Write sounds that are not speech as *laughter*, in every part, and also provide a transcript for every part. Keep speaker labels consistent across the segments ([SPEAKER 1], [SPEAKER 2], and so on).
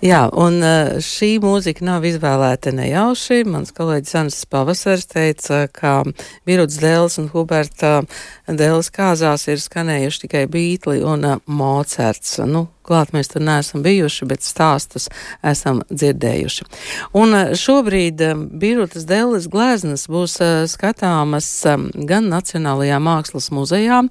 [SPEAKER 1] Jā, un šī mūzika nav izvēlēta nejauši. Mans kolēģis Anis Pavasars teica, ka Biruts Dēls un Huberta Dēls kāzās ir skanējuši tikai Bītli un Mocerts. Nu, klāt mēs tur neesam bijuši, bet stāstus esam dzirdējuši. Un eh, šobrīd eh, Birutas Dēles gleznas būs eh, skatāmas gan Nacionālajā mākslas muzejā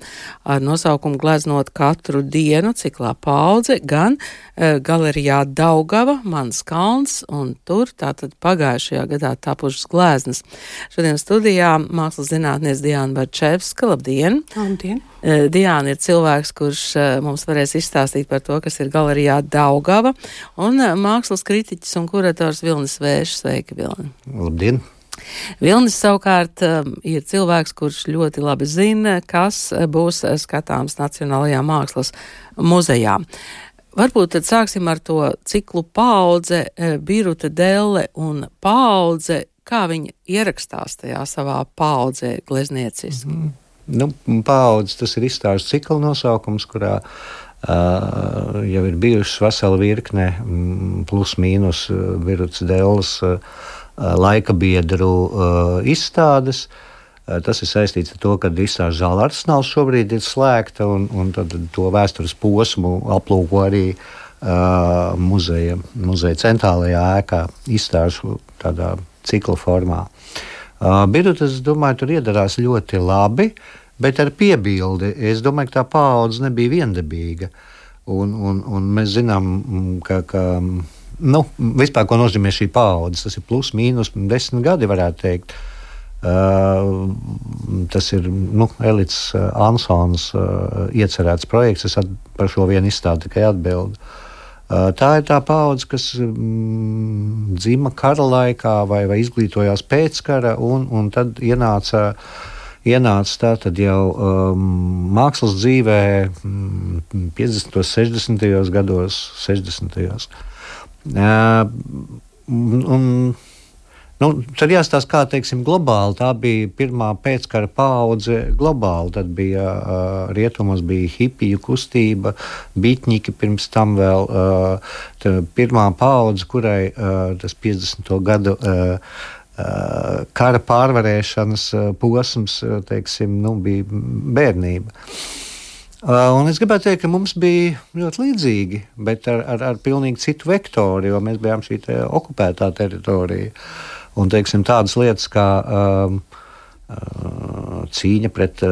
[SPEAKER 1] ar nosaukumu gleznot katru dienu ciklā paudze, gan galerijā Daugava, Mans kalns, un tur tātad pagājušajā gadā tapušas gleznas. Šodien studijā mākslas zinātnieks Diana Barčevska. Labdien!
[SPEAKER 2] Labdien!
[SPEAKER 1] Diana ir cilvēks, kurš mums varēs izstāstīt par to, kas ir galerijā Daugava, un mākslas kritiķis un kurators Vilnis Vējš. Sveiki, Vilni!
[SPEAKER 3] Labdien!
[SPEAKER 1] Vilnis savukārt ir cilvēks, kurš ļoti labi zina, kas būs skatāms Nacionālajā mākslas muzejā. Varbūt tad sāksim ar to ciklu paudze, Biruta Delle un paudze, kā viņi ierakstās tajā savā paudzē gleznieciski. Mm -hmm.
[SPEAKER 3] Nu, Paudzes tas ir izstāžu cikla nosaukums, kurā uh, jau ir bijušas vesela virkne, mm, plus mīnus viruts dēls, uh, laika biedru izstādes. Tas ir saistīts ar to, ka izstāžu zāle arsenāls šobrīd ir slēgta, un, un to vēstures posmu aplūko arī uh, muzeja, muzeja centrālajā ēkā, izstāžu tādā cikla formā. Uh, Birutas, domāju, tur iedarās ļoti labi. Uh, bet ar piebildi. Es domāju, ka tā paudze nebija viendabīga. Un, un, un mēs zinām, ka, ka nu, vispār, ko nozīmē šī paudze, tas ir plus mīnus desmit gadi, varētu teikt. Uh, tas ir nu, Elīds uh, Ansons uh, iecerēts projekts. Es par šo vienu izstādi tikai atbildu. Uh, tā ir tā paudze, kas mm, dzima kara laikā vai, vai izglītojās pēc kara, un, un tad ienāca uh, ienāca tātad jau um, mākslas dzīvē mm, 50. un 60. gados, 60. Uh, un, Nu, tad jāstāsta, kā teiksim, globāli. Tā bija pirmā pēckara paudze globāli. Tad bija uh, rietumos bija hipiju kustība, bitņiki pirms tam vēl. Uh, pirmā paudze, kurai uh, tas 50. gadu. Uh, kara pārvarēšanas eh, posms eh, teiksim, nu, bija bērnība. Un es gribētu teikt, ka mums bija ļoti līdzīgi, bet ar, ar, ar pilnīgi citu vektoru, jo mēs bijām šī te okupētā teritorija. Un teiksim, tādas lietas kā um, cīņa pret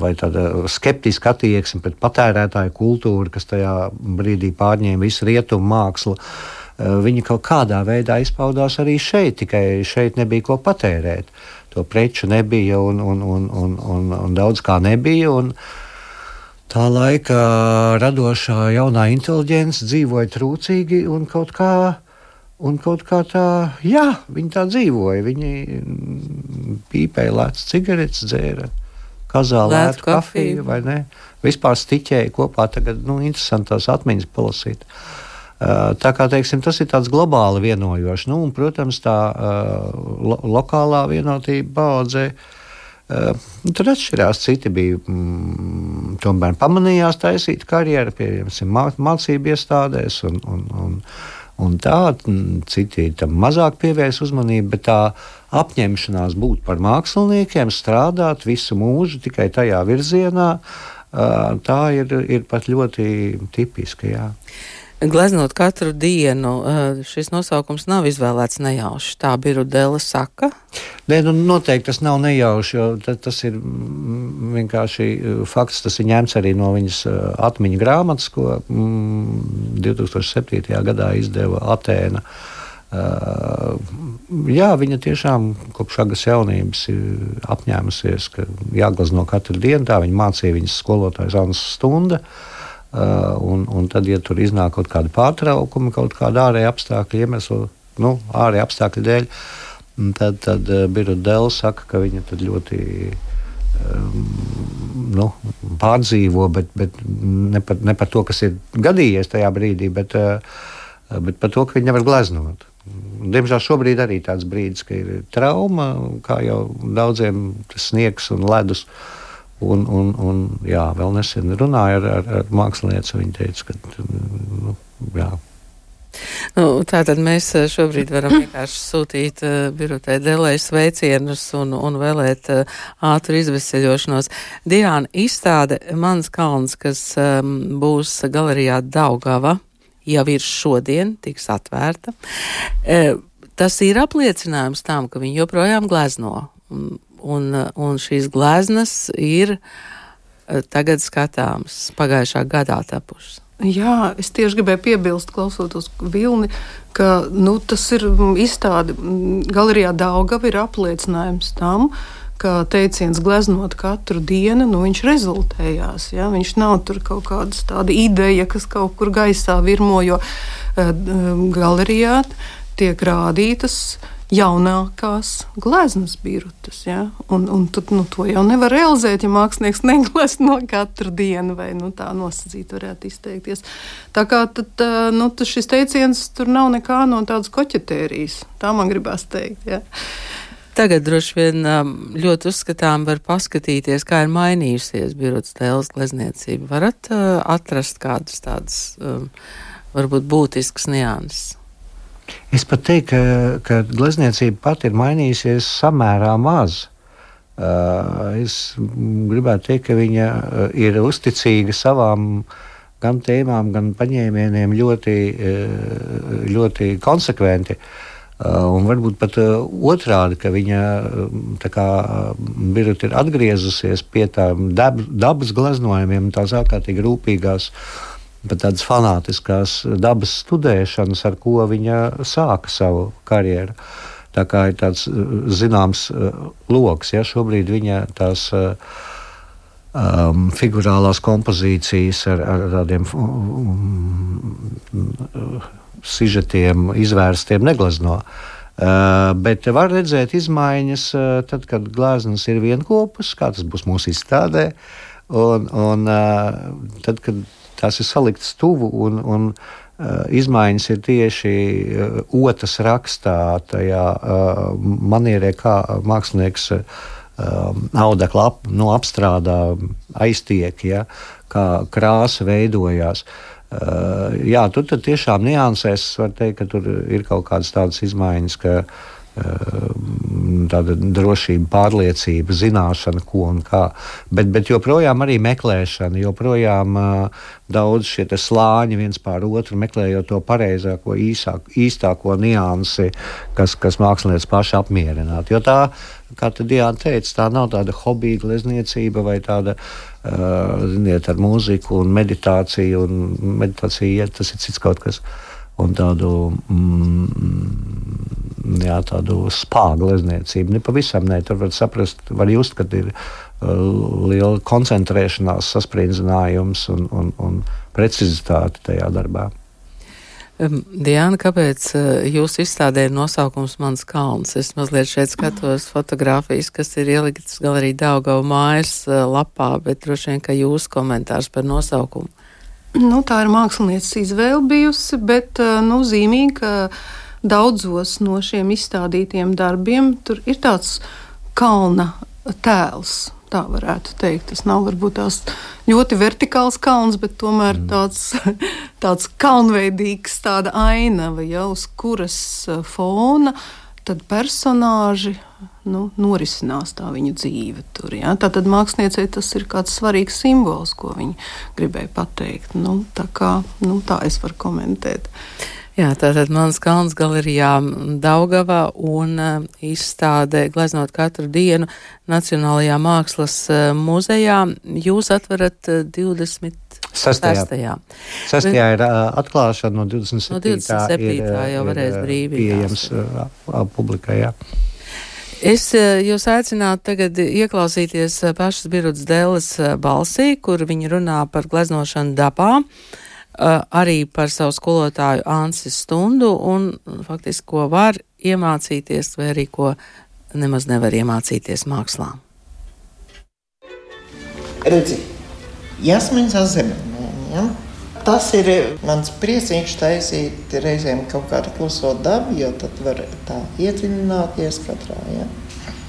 [SPEAKER 3] vai tāda skeptiska attieksme pret patērētāju kultūru, kas tajā brīdī pārņēma visu rietumu mākslu. Uh, Eh, viņi kaut kādā veidā izpaudās arī šeit, tikai šeit nebija ko patērēt. To preču nebija un, un, un, un, un, un daudz kā nebija. Un, Tā laika radošā jaunā inteliģence dzīvoja trūcīgi un kaut kā, un kaut kā tā, jā, viņi tā dzīvoja. Viņi pīpēja lētas cigaretes, dzēra kazā lētu kafiju vai ne. Vispār stiķēja kopā, tagad, nu, interesantās atmiņas palasīt. Uh, Tā kā teiksim, tas ir tāds globāli vienojošs, nu, un, protams, tā lo lokālā vienotība paudzē. Uh, tur atšķirās. Citi bija mm, tomēr pamanījās taisīt karjeru, piemēram, mācību iestādēs, un, un, un, un tā, citi tam mazāk pievērsa uzmanību, bet tā apņemšanās būt par māksliniekiem, strādāt visu mūžu tikai tajā virzienā, tā ir, ir pat ļoti tipiska. Jā
[SPEAKER 1] gleznot katru dienu. Eh, šis nosaukums nav izvēlēts nejauši. Tā Birudela saka.
[SPEAKER 3] Nē, nu, noteikti tas nav nejauši, jo tas ir vienkārši eh, fakts. Tas ir ņemts arī no viņas eh, atmiņu grāmatas, ko mm, 2007. gadā izdeva Atēna. Jā, viņa tiešām kopš agras jaunības ir apņēmusies, ka jāglazno katru dienu. Tā viņa mācīja viņas skolotājas Annas Stunda. Uh, un, un tad, ja tur iznāk kaut kāda pārtraukuma, kaut kāda ārēja apstākļa iemesla, nu, ārēja apstākļu dēļ, tad, tad uh, Birta Dēls saka, ka viņa ļoti um, nu, pārdzīvo, bet, bet ne, par, ne par to, kas ir gadījies tajā brīdī, bet, uh, bet par to, ka viņa nevar gleznot. Diemžēl šobrīd arī tāds brīdis, ka ir trauma, kā jau daudziem tas sniegs un ledus. Uh, Un, un, un jā, vēl nesen runāju ar, ar, ar mākslinieci. Viņa teica, ka. Nu, jā.
[SPEAKER 1] Nu, tātad mēs eh, šobrīd varam *clears throat* vienkārši sūtīt uh, birotē delēju sveicienus un, un vēlēt uh, ātru izveseļošanos. Diāna izstāde Mans kalns, kas um, būs galerijā Daugava, jau ir šodien, tiks atvērta. Uh, tas ir apliecinājums tam, ka viņi joprojām glezno. Un, un, un šīs gleznas ir uh, tagad skatāmas, pagājušā gadā tapušas.
[SPEAKER 2] Jā, es tieši gribēju piebilst, klausoties Vilni, ka nu, tas ir izstāde galerijā Daugava ir apliecinājums tam, ka teiciens gleznot katru dienu, nu, viņš rezultējās. Ja? Viņš nav tur kaut kāda tāda ideja, kas kaut kur gaisā virmo, jo uh, galerijā tiek rādītas uh, jaunākās gleznas birutas. Ja? Un, un tad, nu, to jau nevar realizēt, ja mākslinieks neglezno katru dienu, vai nu, tā nosacīt varētu izteikties. Tā kā tad, nu, tad šis teiciens tur nav nekā no tādas koķetērijas. Tā man gribās teikt. Ja?
[SPEAKER 1] Tagad droši vien ļoti uzskatām, var paskatīties, kā ir mainījusies birotas tēlas glezniecība. Varat uh, atrast kādas tādas, um, varbūt būtiskas nianses.
[SPEAKER 3] Es pat teiktu, ka, ka glezniecība pati ir mainījusies samērā maz. Uh, es gribētu teikt, ka viņa uh, ir uzticīga savām gan tēmām, gan paņēmieniem ļoti, uh, ļoti konsekventi. Un varbūt pat otrādi, ka viņa kā, ir atgriezusies pie tām dab, dabas gleznojumiem, tās ārkārtīgi rūpīgās uh, pat tādas fanātiskās dabas studēšanas, ar ko viņa sāka savu karjeru. Tā kā ir tāds zināms lokus, ja šobrīd viņa tās um, figurālās kompozīcijas ar, ar tādiem um, sižetiem, izvērstiem neglezno. Uh, bet var redzēt izmaiņas, uh, tad, kad glāzes ir vienopus, kā tas būs mūsu izstādē. Un, un, uh, tad, kad tās ir saliktas tuvu un, un uh, izmaiņas ir tieši uh, otras rakstā, tajā uh, manierē, kā mākslinieks audekla ap, nu, apstrādā, aiztiek, ja, kā krāsa veidojās. Jā, tur tiešām niansēs var teikt, ka tur ir kaut kādas tādas izmaiņas, ka uh, tāda drošība, pārliecība, zināšana, ko un kā. Bet, bet joprojām arī meklēšana, joprojām uh, daudz šie slāņi viens pār otru, meklējot to pareizāko, īsāk, īstāko niansi, kas, kas mākslinieks paši apmierinātu. Jo tā, kā Diana teica, tā nav tāda hobija glezniecība vai tāda. Uh, ziniet, ar mūziku un meditāciju, un meditācija, ja, tas ir cits kaut kas. Un tādu mm, jā, tādu spāgu glezniecību. Ne pavisam ne. Tur var saprast, var just, ka ir uh, liela koncentrēšanās, saspringzinājums un, un, un precizitāte tajā darbā.
[SPEAKER 1] Diana, kāpēc uh, jūsu izstādē ir nosaukums Mans kalns? Es mazliet šeit skatos fotogrāfijas, kas ir ieliktas galerija Daugava mājas uh, lapā, bet droši vien, ka jūsu komentārs par nosaukumu.
[SPEAKER 2] Nu, tā ir mākslinieces izvēle bijusi, bet nu, zīmīgi, ka daudzos no šiem izstādītiem darbiem tur ir tāds kalna tēls. Tā varētu teikt. Tas nav varbūt tās ļoti vertikāls kalns, bet tomēr mm. tāds, *laughs* tāds kalnveidīgs, tāda ainava, ja, uz kuras uh, fona tad personāži nu, norisinās tā viņa dzīve. Tur, ja? Tātad māksliniecei tas ir kāds svarīgs simbols, ko viņa gribēja pateikt. Nu, tā, kā, nu, tā es varu komentēt.
[SPEAKER 1] Jā, tātad Mans kalns galerijā Daugavā un uh, izstāde gleznot katru dienu Nacionālajā mākslas uh, muzejā. Jūs atverat uh, 20.
[SPEAKER 3] Sastajā. Sastajā ir uh, atklāšana no 27.
[SPEAKER 1] No 27. Ir, jau varēs brīvi.
[SPEAKER 3] Pieejams uh, publikai, jā.
[SPEAKER 1] Es jūs aicinātu tagad ieklausīties pašas Birutas Dēles balsī, kur viņa runā par gleznošanu dabā. Uh, arī par savu skolotāju Ansi stundu un faktiski, ko var iemācīties, vai arī ko nemaz nevar iemācīties mākslā.
[SPEAKER 4] Redzi, jāsmeņas zemē. Ja? Tas ir mans priecīgs taisīt reizēm kaut kādu kluso dabu, jo tad var tā iedziļināties katrā. Ja?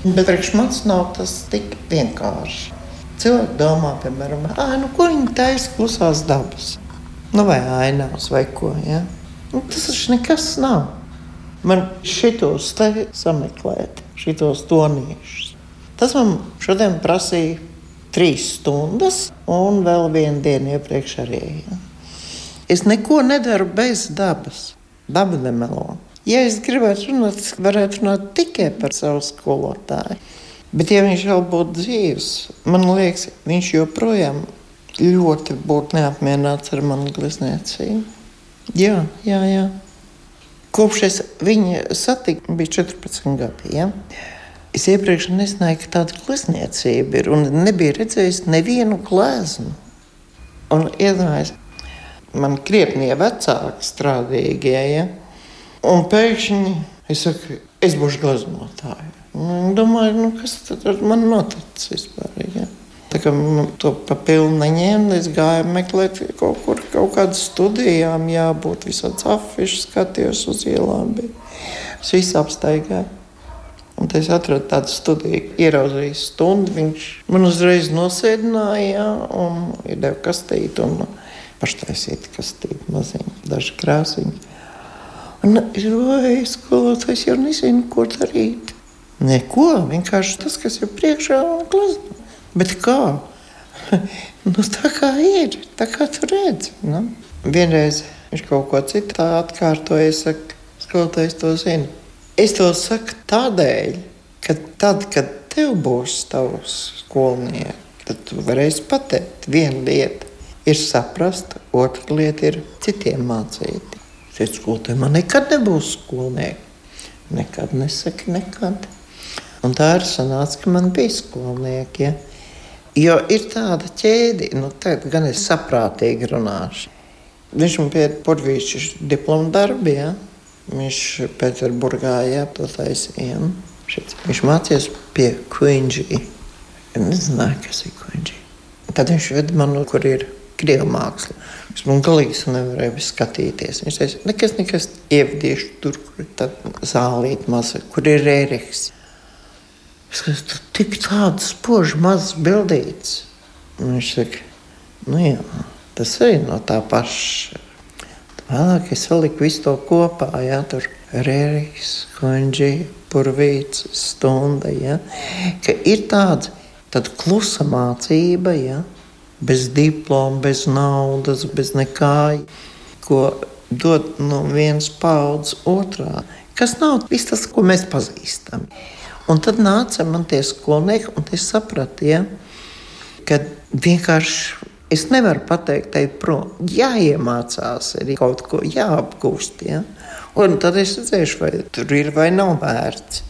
[SPEAKER 4] Bet priekš manis nav tas tik vienkārši. Cilvēki domā, piemēram, nu, ko viņi taisa klusās dabas nu, vai ainās, vai ko. Ja? Nu, tas taču nekas nav. Man šitos te sameklēt, šitos tonīšus. Tas man šodien prasīja trīs stundas, un vēl vienu dienu iepriekš arī. Ja. Es neko nedaru bez dabas. Daba nemelo. Ja es gribētu runāt, es varētu runāt tikai par savu skolotāju. Bet, ja viņš vēl būtu dzīves, man liekas, viņš joprojām ļoti būtu neapmierināts ar manu glezniecību. Jā, jā, jā. Kopš es viņu satiku, bija 14 gadi. Ja? Es iepriekš nezināju, ka tāda glezniecība ir, un nebija redzējis nevienu gleznu. Un iedomājieties, man krietni vecāki strādīgie. Ja? Un pēkšņi es saku, es būšu gleznotāja. Domāju, nu, kas tad ar mani noticis vispār? Ja? Tā kā nu, to pa pilnu neņēmu, es gāju meklēt kaut kur kaut kādas studijām, jābūt visāds afišas, skatījos uz ielām. Es visu apstaigāju. Un es atradu tādu studiju, ieraudzīju stundu. Viņš man uzreiz nosēdināja un iedeva kastīti un paštaisīti kastīti maziņu, daži krāsiņi. Un es domāju, skolotājs jau nezinu, ko darīt. Neko, vienkārši tas, kas ir priekšā un glazūra. Bet kā? *laughs* nu, tā kā ir, tā kā tu redzi. Nu? Vienreiz viņš kaut ko citu atkārtoja, es saku, skolotājs to zina. Es to saku tādēļ, ka tad, kad tev būs tavs skolnieks, tad tu varēsi pateikt, viena lieta ir saprast, otra lieta ir citiem mācīt. Es skolotāju, man nekad nebūs skolnieki. Nekad nesaki, nekad. Un tā ir sanāca, ka man bija skolnieki. Ja? Jo ir tāda ķēde, nu, tagad gan es saprātīgi runāšu. Viņš man piedāvāja porvīšu diplomu darbu, ja? viņš Pēterburgā ja, to taisīja. Viņš mācījās pie. Es nezināju, kas ir Kuņģī. Tad viņš veda mani, kur ir krievu māksla. Es man galīgi nevarēju skatīties. Viņš teica, nekas, nekas ievadīšu tur, kur ir tā zālīta maza, kur ir Rēriks. Es skatos, tik tādas spožas, mazas bildītas. Un viņš saka, nu jā, tas arī no tā paša. Vēlāk es saliku visu to kopā, jā, tur Rēriks, Konģi, Purvīts, Stunda, jā, ka ir tāds, tad klusa mācība, jā, bez diploma, bez naudas, bez nekā, ko dod no vienas paudzes otrā, kas nav viss tas, ko mēs pazīstam. Un tad nāca man tie skolnieki, un es sapratu, ja, ka vienkārši es nevaru pateikt, tai prom, jāiemācās, ir kaut ko jāapgūst. Ja. Un tad es redzēšu, vai tur ir vai nav vērts.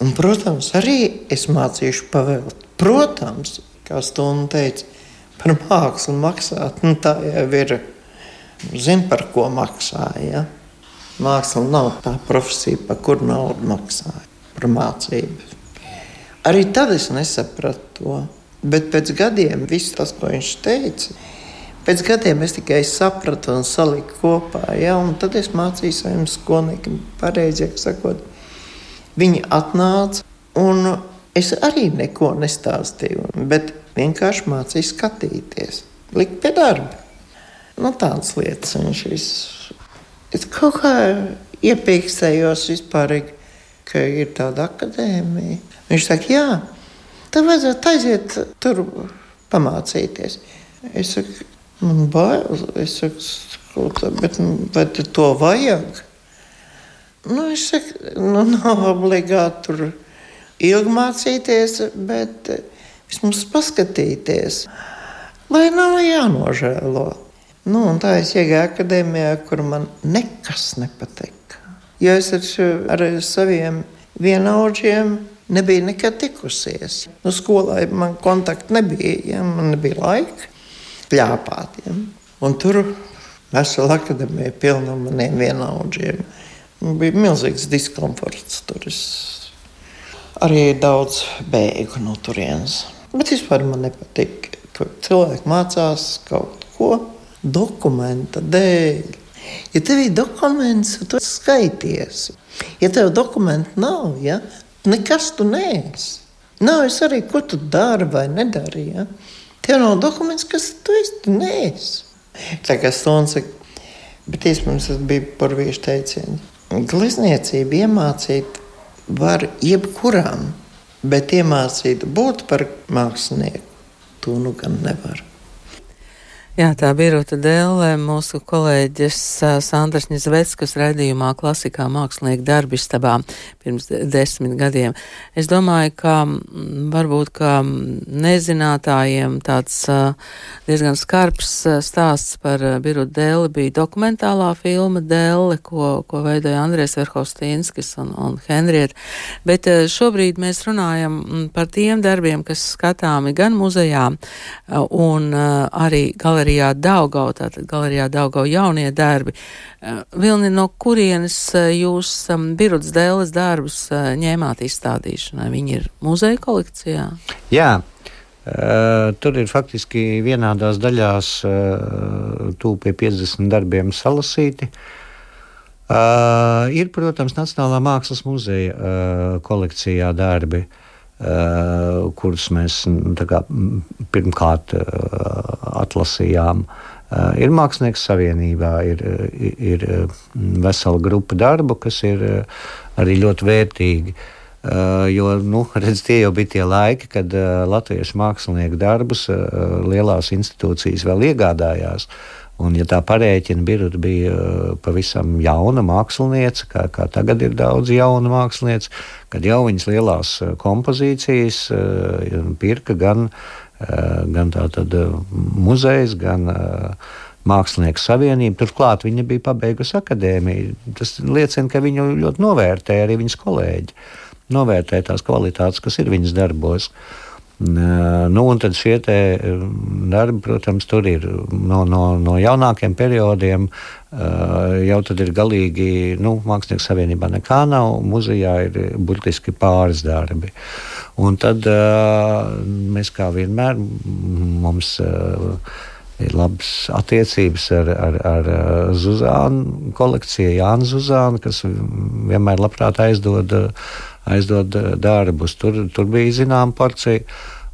[SPEAKER 4] Un, protams, arī es mācīšu pavēlt. Protams, kā Stūna teica, par mākslu maksāt, nu, tā jau ir. Zinu, par ko maksāja. Ja? Māksla nav tā profesija, par kuru naudu maksāja par mācību. Arī tad es nesapratu to. Bet pēc gadiem viss tas, ko viņš teica, pēc gadiem es tikai sapratu un saliku kopā. Ja? Un tad es mācīju saviem skolniekiem, pareizāk sakot, viņi atnāca un es arī neko nestāstīju, bet vienkārši mācīju skatīties, likt pie darba. Nu, tādas lietas viņš viss. Es kaut kā iepīkstējos vispārīgi ka ir tāda akadēmija. Viņš saka, jā, tev vajadzētu aiziet tur pamācīties. Es saku, man bail, es saku, bet nu, vai to vajag? Nu, es saku, nu, nav obligāti tur ilgi mācīties, bet vismaz paskatīties, lai nav jānožēlo. Nu, tā es iegāju akadēmijā, kur man nekas nepatika. Jo es ar saviem vienaudžiem nebiju nekad tikusies. Nu, skolā man kontakta nebija, ja? man nebija laika pļāpāt. Ja? Un tur vesela akadēmija pilna ar maniem vienaudžiem. Man bija milzīgs diskomforts. Tur es arī daudz bēgu no turienes. Bet vispār man nepatīk, ka cilvēki mācās kaut ko dokumenta dēļ. Ja tev ir dokuments, tu skaities. Ja tev dokumentu nav, ja, nekas tu neesi. Nav es arī, ko tu dari vai nedari. Ja. Tev nav dokuments, kas tu īsti neesi. Tā kā saka, Bet īstenībā tas bija porvīšu teiciens. Glezniecību iemācīt var jebkuram, bet iemācīt būt par mākslinieku, to nu gan nevar.
[SPEAKER 1] Jā, tā bija Rūta Dēlē, mūsu kolēģis Sandrs Ņizveckas raidījumā klasikā mākslinieka darbistabā pirms desmit gadiem. Es domāju, ka varbūt, ka nezinātājiem tāds diezgan skarbs stāsts par Biruta Dēli bija dokumentālā filma Dēle, ko, ko veidoja Andrēs Verhostīnskis un, un Henrieta. Bet šobrīd mēs runājam par tiem darbiem, kas skatāmi gan muzejā un arī galerijā galerijā Daugau, tātad galerijā Daugau jaunie darbi. Eh, Vilni, no kurienes eh, jūs um, Biruts Dēles darbus uh, ņēmāt izstādīšanai? Viņi ir muzeja kolekcijā?
[SPEAKER 3] Jā. Uh, tur ir faktiski vienādās daļās uh, tūp pie 50 darbiem salasīti. Uh, ir, protams, Nacionālā mākslas muzeja uh, kolekcijā darbi. Uh, kurus mēs kā, pirmkārt uh, atlasījām. Uh, ir Mākslinieks savienībā, ir, ir vesela grupa darbu, kas ir arī ļoti vērtīgi. Jo nu, *laughs* redz, tie jau bija tie laiki, kad latviešu mākslinieku darbus lielās institūcijas vēl iegādājās. Un, ja tā parēķina, Birta bija uh, pavisam jauna mākslinieca, kā, kā tagad ir daudz jaunu māksliniecu, kad jau viņas lielās uh, kompozīcijas uh, pirka gan, gan tātad muzejs, gan Mākslinieku savienība. Turklāt viņa bija pabeigusi akadēmiju. Tas liecina, ka viņu ļoti novērtē arī viņas kolēģi. Novērtē tās kvalitātes, kas ir viņas darbos. Uh, Nu, un tad šie darbi, protams, tur ir no, no, no jaunākiem periodiem. Jau tad ir galīgi, nu, Mākslinieku savienībā nekā nav, muzejā ir burtiski pāris darbi. Un tad mēs kā vienmēr mums ir labas attiecības ar, ar, ar Zuzānu kolekciju, Jānu Zuzānu, kas vienmēr labprāt aizdod aizdod eh, darbus. Tur, tur bija zināma porcija.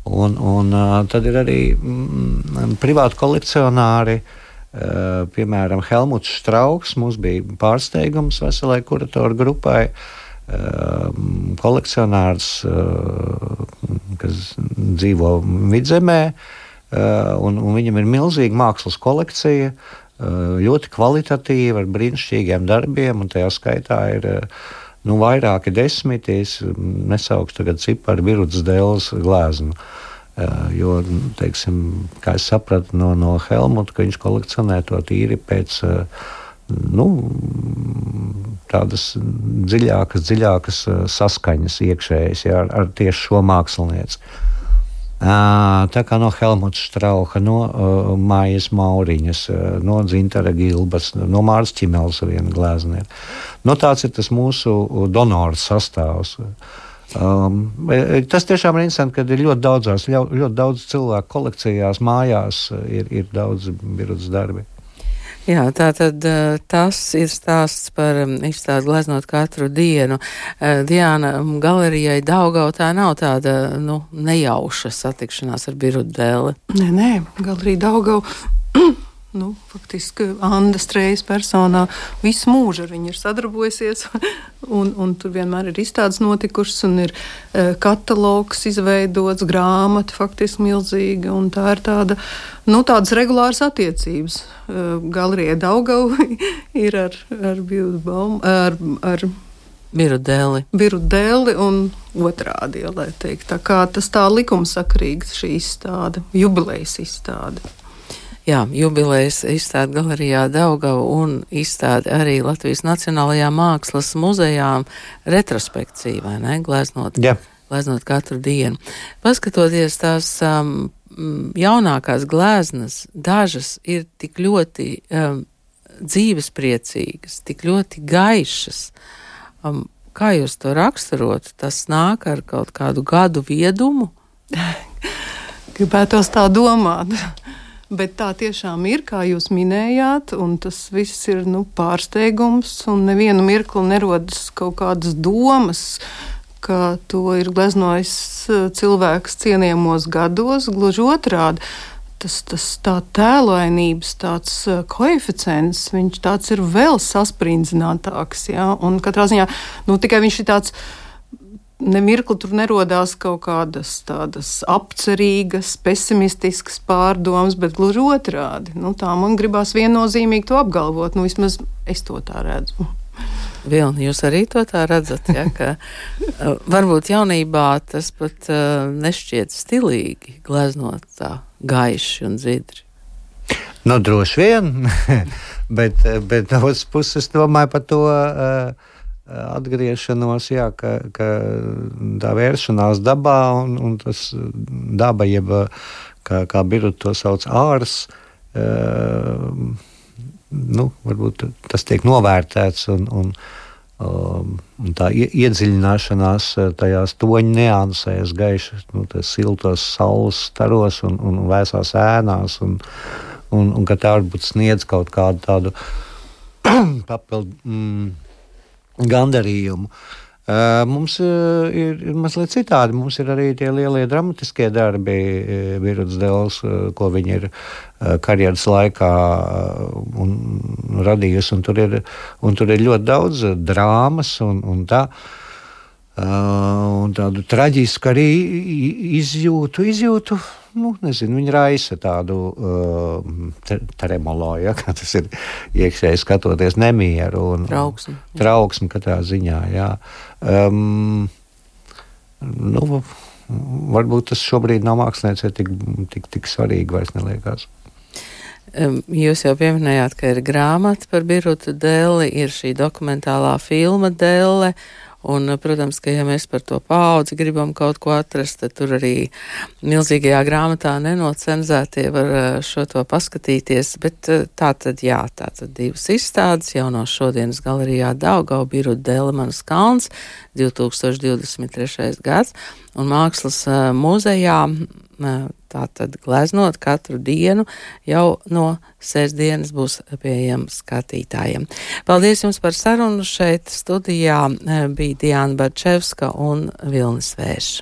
[SPEAKER 3] Un, un uh, tad ir arī mm, privāti kolekcionāri. Uh, piemēram, Helmuts Strauks mums bija pārsteigums veselai kuratoru grupai. Kolekcionārs, kas dzīvo vidzemē, un, un viņam ir milzīga mākslas kolekcija, ļoti kvalitatīva, ar brīnišķīgiem darbiem, un tajā skaitā ir uh, nu, vairāki desmiti, es nesaukšu tagad ciparu virutas dēles glēznu. Uh, jo, teiksim, kā es sapratu no, no Helmuta, ka viņš kolekcionē to tīri pēc uh, nu, tādas dziļākas, dziļākas saskaņas iekšējas ja, ar, ar tieši šo mākslinieci. Tā kā no Helmuta Strauha, no uh, Mājas Mauriņas, uh, no Dzintara Gilbas, no Māras Čimels viena gleznieka. No tāds ir tas mūsu donoru sastāvs. Um, tas tiešām ir interesanti, ka ir ļoti daudzās, ļoti daudz cilvēku kolekcijās, mājās ir, ir daudz birotas darbi.
[SPEAKER 1] Jā, tā tad tas ir stāsts par izstādi gleznot katru dienu. Diana, galerijai Daugau tā nav tāda, nu, nejauša satikšanās ar birudēli.
[SPEAKER 2] Nē, nē, galerija Daugau *clears throat* nu, faktiski Anna Strējas personā visu mūžu ar viņu ir sadarbojusies. *laughs* Un, un tur vienmēr ir izstādes notikušas, un ir e, katalogs izveidots, grāmata faktiski milzīga. Tā ir tāda, nu, tādas regulāras attiecības. E, Galerija Daugau *laughs* ir ar, ar Bilbao, ar, ar
[SPEAKER 1] Biru dēli.
[SPEAKER 2] Biru dēli un otrādi, lai teikt. Tā kā tas tā likumsakrīgs šī izstāde, jubilejas izstāde.
[SPEAKER 1] Jā, jubilejas izstāde galerijā Daugava un izstāde arī Latvijas Nacionālajā mākslas muzejā retrospekcija, vai ne, gleznot,
[SPEAKER 3] Jā.
[SPEAKER 1] gleznot katru dienu. Paskatoties tās um, jaunākās gleznas, dažas ir tik ļoti um, dzīvespriecīgas, tik ļoti gaišas. Um, kā jūs to raksturot? Tas nāk ar kaut kādu gadu viedumu? *laughs*
[SPEAKER 2] Gribētos tā domāt. Bet tā tiešām ir, kā jūs minējāt, un tas viss ir nu, pārsteigums. Nevienu mirkli nerodas kaut kādas domas, ka to ir gleznojis eh, cilvēks cienījamos gados. Gluži otrādi. tas, tas tā tēlainības tāds koeficients, viņš tāds ir vēl sasprindzinātāks. Ja? Un katrā ziņā, nu, tikai viņš ir tāds nemirkli tur nerodās kaut kādas tādas apcerīgas, pesimistiskas pārdomas, bet gluži otrādi. Nu, tā man gribās viennozīmīgi to apgalvot. Nu, vismaz es to tā redzu.
[SPEAKER 1] Vilni, jūs arī to tā redzat, ja, ka *laughs* uh, varbūt jaunībā tas pat uh, nešķiet stilīgi gleznot tā gaiši un dzidri.
[SPEAKER 3] Nu, droši vien, *laughs* bet, bet no otras puses domāju par to. Uh, atgriešanos, jā, ka, ka tā vēršanās dabā un, un tas daba, jeb kā, kā biruta to sauc ārs, uh, nu, varbūt tas tiek novērtēts un, un, um, un tā iedziļināšanās tajās toņu niansēs, gaišas, nu, siltos saules staros un, un vēsās ēnās, un, un, un ka tā varbūt sniedz kaut kādu tādu *clears throat* papildu. Mm, gandarījumu. Uh, mums uh, ir, ir mazliet citādi. Mums ir arī tie lielie dramatiskie darbi, uh, Virūtas Dēls, ko viņa ir karjeras laikā radījusi. Un tur, ir, un tur ir ļoti daudz drāmas un, un tā. Un tādu traģisku arī izjūtu, izjūtu nu, nezinu, viņi raisa tādu uh, tremolo, ja, kā tas ir iekšēji skatoties nemieru un
[SPEAKER 1] trauksmi.
[SPEAKER 3] Trauksmi katrā ziņā, jā. Um, nu, varbūt tas šobrīd nav māksliniecei tik, tik, tik svarīgi vairs neliekās.
[SPEAKER 1] Jūs jau pieminējāt, ka ir grāmata par Birutu dēli, ir šī dokumentālā filma dēle. Uh, Un, protams, ka ja mēs par to paudzi gribam kaut ko atrast, tad tur arī milzīgajā grāmatā nenocenzētie var eh, šo to paskatīties. Bet eh, tā tad, jā, tā tad divas izstādes jau no šodienas galerijā Daugau biru Delemanas kalns 2023. gads un mākslas muzejā tātad gleznot katru dienu jau no sestdienas būs pieejams skatītājiem. Paldies jums par sarunu šeit studijā bija Diana Barčevska un Vilnis Vērš.